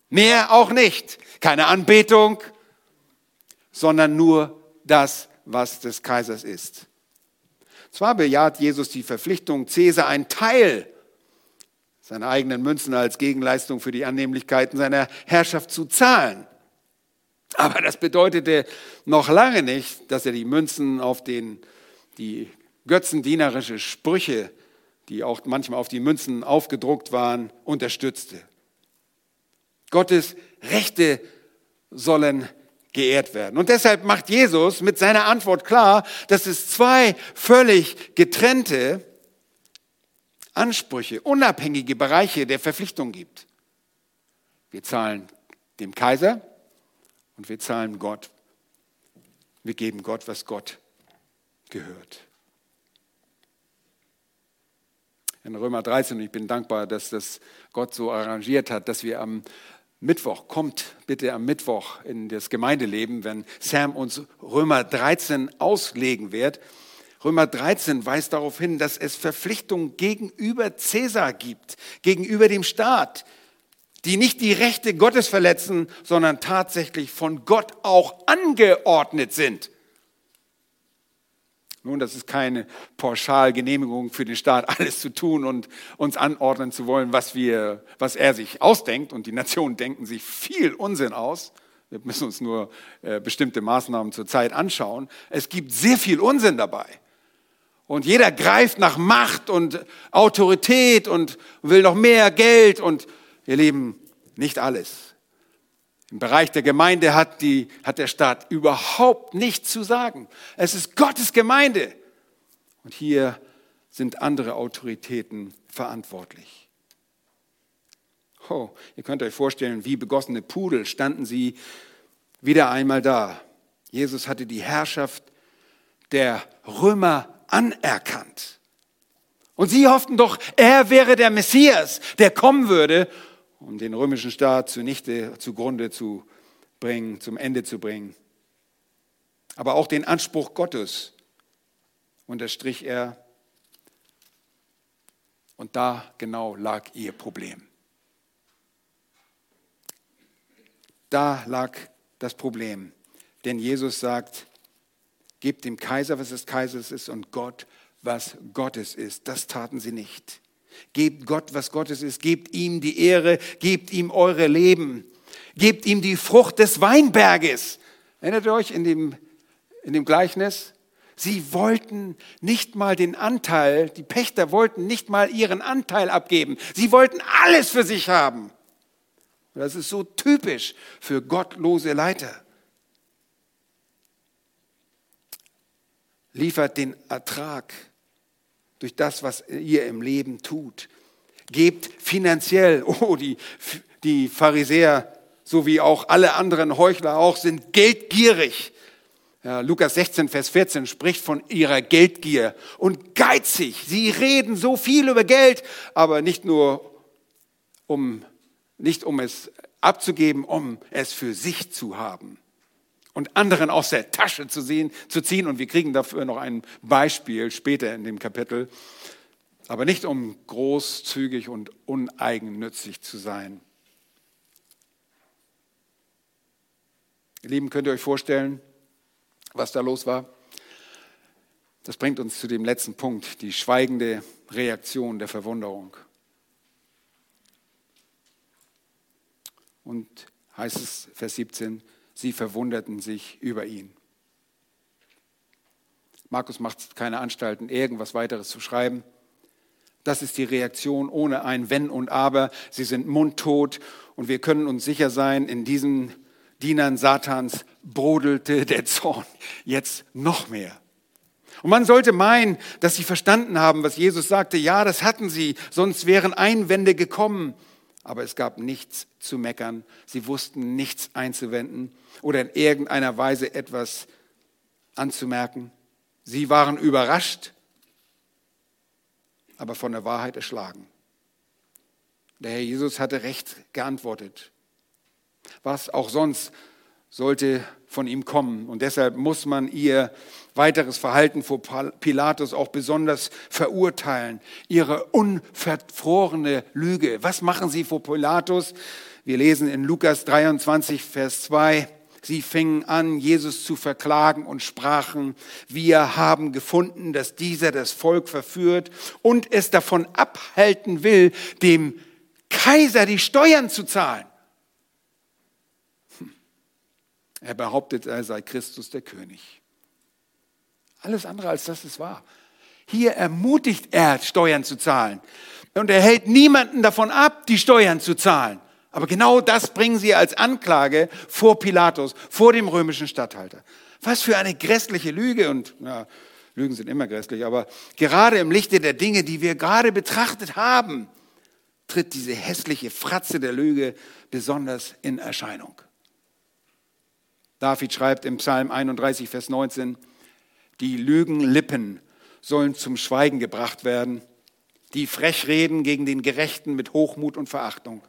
Mehr auch nicht. Keine Anbetung, sondern nur das, was des Kaisers ist. Zwar bejaht Jesus die Verpflichtung, Cäsar einen Teil seiner eigenen Münzen als Gegenleistung für die Annehmlichkeiten seiner Herrschaft zu zahlen. Aber das bedeutete noch lange nicht, dass er die Münzen auf den die götzendienerische Sprüche, die auch manchmal auf die Münzen aufgedruckt waren, unterstützte. Gottes Rechte sollen geehrt werden. Und deshalb macht Jesus mit seiner Antwort klar, dass es zwei völlig getrennte Ansprüche, unabhängige Bereiche der Verpflichtung gibt. Wir zahlen dem Kaiser und wir zahlen Gott. Wir geben Gott, was Gott gehört. In Römer 13, und ich bin dankbar, dass das Gott so arrangiert hat, dass wir am Mittwoch, kommt bitte am Mittwoch in das Gemeindeleben, wenn Sam uns Römer 13 auslegen wird. Römer 13 weist darauf hin, dass es Verpflichtungen gegenüber Cäsar gibt, gegenüber dem Staat, die nicht die Rechte Gottes verletzen, sondern tatsächlich von Gott auch angeordnet sind. Nun, das ist keine Pauschalgenehmigung für den Staat, alles zu tun und uns anordnen zu wollen, was, wir, was er sich ausdenkt. Und die Nationen denken sich viel Unsinn aus. Wir müssen uns nur äh, bestimmte Maßnahmen zur Zeit anschauen. Es gibt sehr viel Unsinn dabei. Und jeder greift nach Macht und Autorität und will noch mehr Geld. Und ihr Lieben, nicht alles. Im Bereich der Gemeinde hat, die, hat der Staat überhaupt nichts zu sagen. Es ist Gottes Gemeinde. Und hier sind andere Autoritäten verantwortlich. Oh, ihr könnt euch vorstellen, wie begossene Pudel standen sie wieder einmal da. Jesus hatte die Herrschaft der Römer anerkannt. Und sie hofften doch, er wäre der Messias, der kommen würde, um den römischen Staat zunichte, zugrunde zu bringen, zum Ende zu bringen. Aber auch den Anspruch Gottes unterstrich er. Und da genau lag ihr Problem. Da lag das Problem. Denn Jesus sagt, gebt dem Kaiser, was des Kaisers ist, und Gott, was Gottes ist. Das taten sie nicht. Gebt Gott, was Gottes ist. Gebt ihm die Ehre. Gebt ihm eure Leben. Gebt ihm die Frucht des Weinberges. Erinnert ihr euch in dem, in dem Gleichnis? Sie wollten nicht mal den Anteil, die Pächter wollten nicht mal ihren Anteil abgeben. Sie wollten alles für sich haben. Das ist so typisch für gottlose Leiter. Liefert den Ertrag durch das, was ihr im Leben tut. Gebt finanziell, oh, die, die Pharisäer, so wie auch alle anderen Heuchler auch, sind geldgierig. Ja, Lukas 16, Vers 14 spricht von ihrer Geldgier und geizig. Sie reden so viel über Geld, aber nicht nur um, nicht um es abzugeben, um es für sich zu haben und anderen aus der Tasche zu, sehen, zu ziehen. Und wir kriegen dafür noch ein Beispiel später in dem Kapitel. Aber nicht um großzügig und uneigennützig zu sein. Ihr Lieben, könnt ihr euch vorstellen, was da los war? Das bringt uns zu dem letzten Punkt, die schweigende Reaktion der Verwunderung. Und heißt es, Vers 17, Sie verwunderten sich über ihn. Markus macht keine Anstalten, irgendwas weiteres zu schreiben. Das ist die Reaktion ohne ein Wenn und Aber. Sie sind mundtot und wir können uns sicher sein, in diesen Dienern Satans brodelte der Zorn jetzt noch mehr. Und man sollte meinen, dass sie verstanden haben, was Jesus sagte. Ja, das hatten sie, sonst wären Einwände gekommen. Aber es gab nichts zu meckern. Sie wussten nichts einzuwenden oder in irgendeiner Weise etwas anzumerken. Sie waren überrascht, aber von der Wahrheit erschlagen. Der Herr Jesus hatte recht geantwortet. Was auch sonst sollte von ihm kommen. Und deshalb muss man ihr weiteres Verhalten vor Pilatus auch besonders verurteilen. Ihre unverfrorene Lüge. Was machen sie vor Pilatus? Wir lesen in Lukas 23, Vers 2. Sie fingen an, Jesus zu verklagen und sprachen, wir haben gefunden, dass dieser das Volk verführt und es davon abhalten will, dem Kaiser die Steuern zu zahlen. Hm. Er behauptet, er sei Christus der König. Alles andere als das ist wahr. Hier ermutigt er, Steuern zu zahlen. Und er hält niemanden davon ab, die Steuern zu zahlen. Aber genau das bringen sie als Anklage vor Pilatus, vor dem römischen Statthalter. Was für eine grässliche Lüge und ja, Lügen sind immer grässlich, aber gerade im Lichte der Dinge, die wir gerade betrachtet haben, tritt diese hässliche Fratze der Lüge besonders in Erscheinung. David schreibt im Psalm 31, Vers 19, die Lügenlippen sollen zum Schweigen gebracht werden, die frech reden gegen den Gerechten mit Hochmut und Verachtung.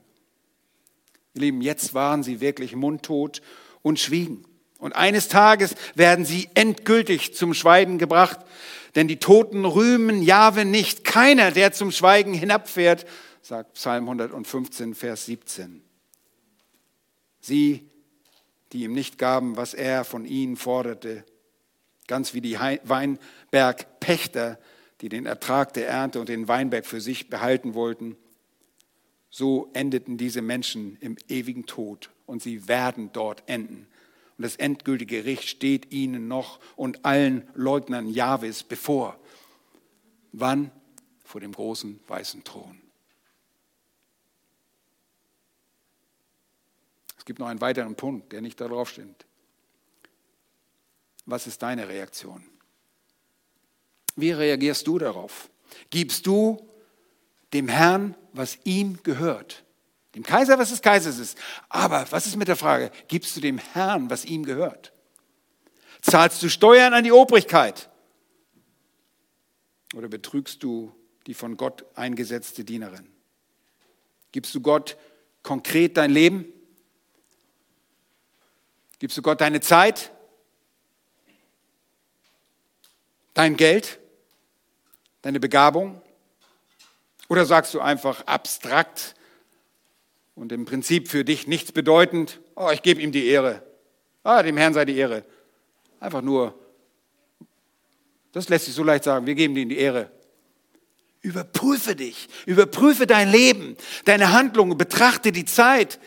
Ihr Lieben, jetzt waren sie wirklich mundtot und schwiegen. Und eines Tages werden sie endgültig zum Schweigen gebracht, denn die Toten rühmen Jahwe nicht. Keiner, der zum Schweigen hinabfährt, sagt Psalm 115, Vers 17. Sie, die ihm nicht gaben, was er von ihnen forderte, ganz wie die Weinbergpächter, die den Ertrag der Ernte und den Weinberg für sich behalten wollten, so endeten diese Menschen im ewigen Tod und sie werden dort enden. Und das endgültige Gericht steht ihnen noch und allen Leugnern Jahwes bevor. Wann? Vor dem großen weißen Thron. Es gibt noch einen weiteren Punkt, der nicht darauf steht. Was ist deine Reaktion? Wie reagierst du darauf? Gibst du dem Herrn, was ihm gehört. Dem Kaiser, was des Kaisers ist. Aber was ist mit der Frage, gibst du dem Herrn, was ihm gehört? Zahlst du Steuern an die Obrigkeit? Oder betrügst du die von Gott eingesetzte Dienerin? Gibst du Gott konkret dein Leben? Gibst du Gott deine Zeit? Dein Geld? Deine Begabung? Oder sagst du einfach abstrakt und im Prinzip für dich nichts bedeutend, oh, ich gebe ihm die Ehre. Ah, dem Herrn sei die Ehre. Einfach nur, das lässt sich so leicht sagen, wir geben ihm die Ehre. Überprüfe dich, überprüfe dein Leben, deine Handlungen, betrachte die Zeit.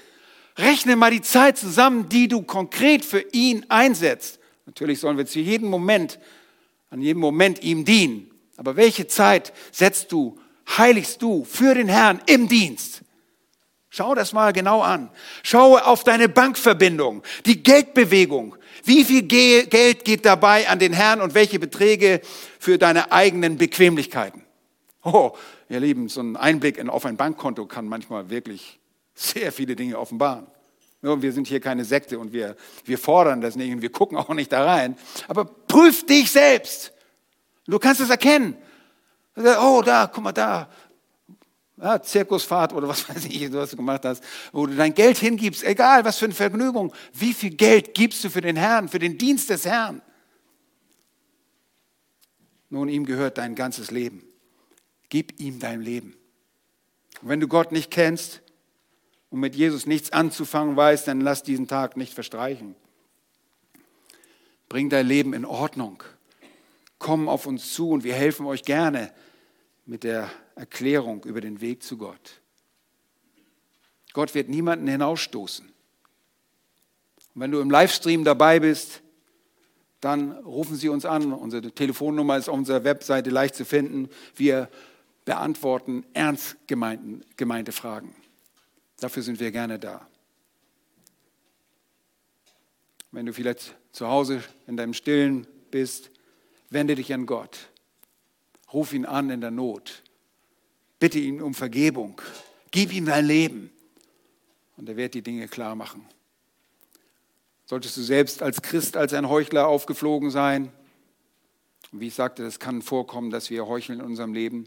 Rechne mal die Zeit zusammen, die du konkret für ihn einsetzt. Natürlich sollen wir zu jedem Moment, an jedem Moment ihm dienen. Aber welche Zeit setzt du, heiligst du für den Herrn im Dienst? Schau das mal genau an. Schau auf deine Bankverbindung, die Geldbewegung. Wie viel Geld geht dabei an den Herrn und welche Beträge für deine eigenen Bequemlichkeiten? Oh, ihr Lieben, so ein Einblick in, auf ein Bankkonto kann manchmal wirklich sehr viele Dinge offenbaren. Nur wir sind hier keine Sekte und wir, wir fordern das nicht und wir gucken auch nicht da rein. Aber prüf dich selbst. Du kannst es erkennen. Oh, da, guck mal da. Ja, Zirkusfahrt oder was weiß ich, was du gemacht hast, wo du dein Geld hingibst, egal was für eine Vergnügung. Wie viel Geld gibst du für den Herrn, für den Dienst des Herrn? Nun, ihm gehört dein ganzes Leben. Gib ihm dein Leben. Und wenn du Gott nicht kennst und mit Jesus nichts anzufangen weißt, dann lass diesen Tag nicht verstreichen. Bring dein Leben in Ordnung. Komm auf uns zu und wir helfen euch gerne mit der Erklärung über den Weg zu Gott. Gott wird niemanden hinausstoßen. Und wenn du im Livestream dabei bist, dann rufen Sie uns an. Unsere Telefonnummer ist auf unserer Webseite leicht zu finden. Wir beantworten ernst gemeinte Fragen. Dafür sind wir gerne da. Wenn du vielleicht zu Hause in deinem Stillen bist, wende dich an Gott. Ruf ihn an in der Not. Bitte ihn um Vergebung. Gib ihm dein Leben. Und er wird die Dinge klar machen. Solltest du selbst als Christ, als ein Heuchler aufgeflogen sein, und wie ich sagte, das kann vorkommen, dass wir heucheln in unserem Leben,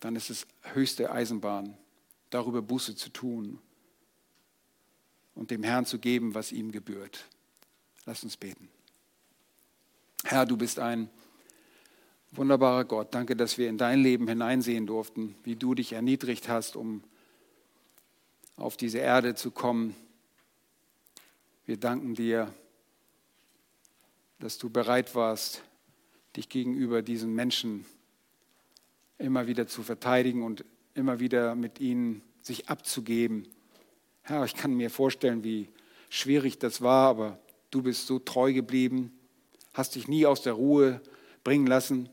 dann ist es höchste Eisenbahn, darüber Buße zu tun und dem Herrn zu geben, was ihm gebührt. Lass uns beten. Herr, du bist ein wunderbarer Gott. Danke, dass wir in dein Leben hineinsehen durften, wie du dich erniedrigt hast, um auf diese Erde zu kommen. Wir danken dir, dass du bereit warst, dich gegenüber diesen Menschen immer wieder zu verteidigen und immer wieder mit ihnen sich abzugeben. Herr, ich kann mir vorstellen, wie schwierig das war, aber du bist so treu geblieben, hast dich nie aus der Ruhe bringen lassen.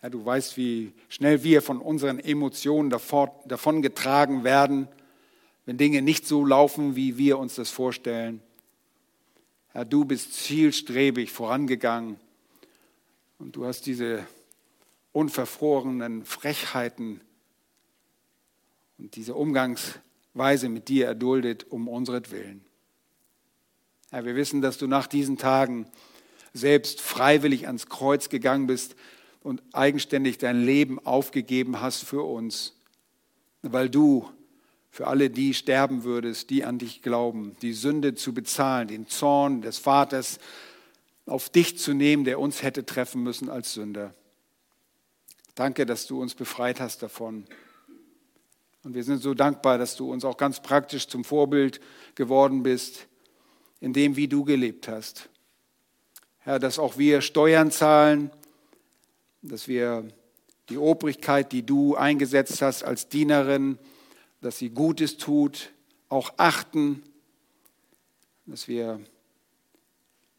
Herr, du weißt, wie schnell wir von unseren Emotionen davon getragen werden, wenn Dinge nicht so laufen, wie wir uns das vorstellen. Herr, du bist zielstrebig vorangegangen und du hast diese unverfrorenen Frechheiten und diese Umgangsweise mit dir erduldet um unseretwillen. Herr, wir wissen, dass du nach diesen Tagen selbst freiwillig ans Kreuz gegangen bist und eigenständig dein Leben aufgegeben hast für uns, weil du für alle die sterben würdest, die an dich glauben, die Sünde zu bezahlen, den Zorn des Vaters auf dich zu nehmen, der uns hätte treffen müssen als Sünder. Danke, dass du uns befreit hast davon. Und wir sind so dankbar, dass du uns auch ganz praktisch zum Vorbild geworden bist, in dem, wie du gelebt hast. Herr, dass auch wir Steuern zahlen, dass wir die Obrigkeit, die du eingesetzt hast als Dienerin, dass sie Gutes tut, auch achten, dass wir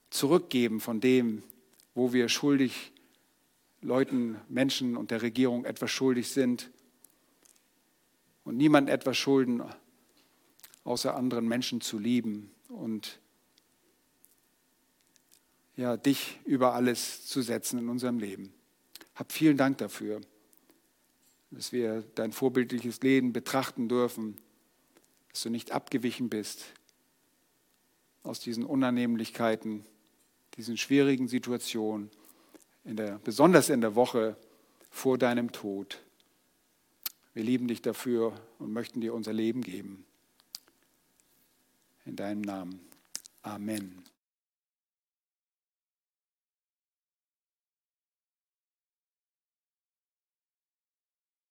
zurückgeben von dem, wo wir schuldig Leuten, Menschen und der Regierung etwas schuldig sind und niemand etwas schulden, außer anderen Menschen zu lieben und ja, dich über alles zu setzen in unserem Leben. Hab vielen Dank dafür, dass wir dein vorbildliches Leben betrachten dürfen, dass du nicht abgewichen bist aus diesen Unannehmlichkeiten, diesen schwierigen Situationen, in der, besonders in der Woche vor deinem Tod. Wir lieben dich dafür und möchten dir unser Leben geben. In deinem Namen. Amen.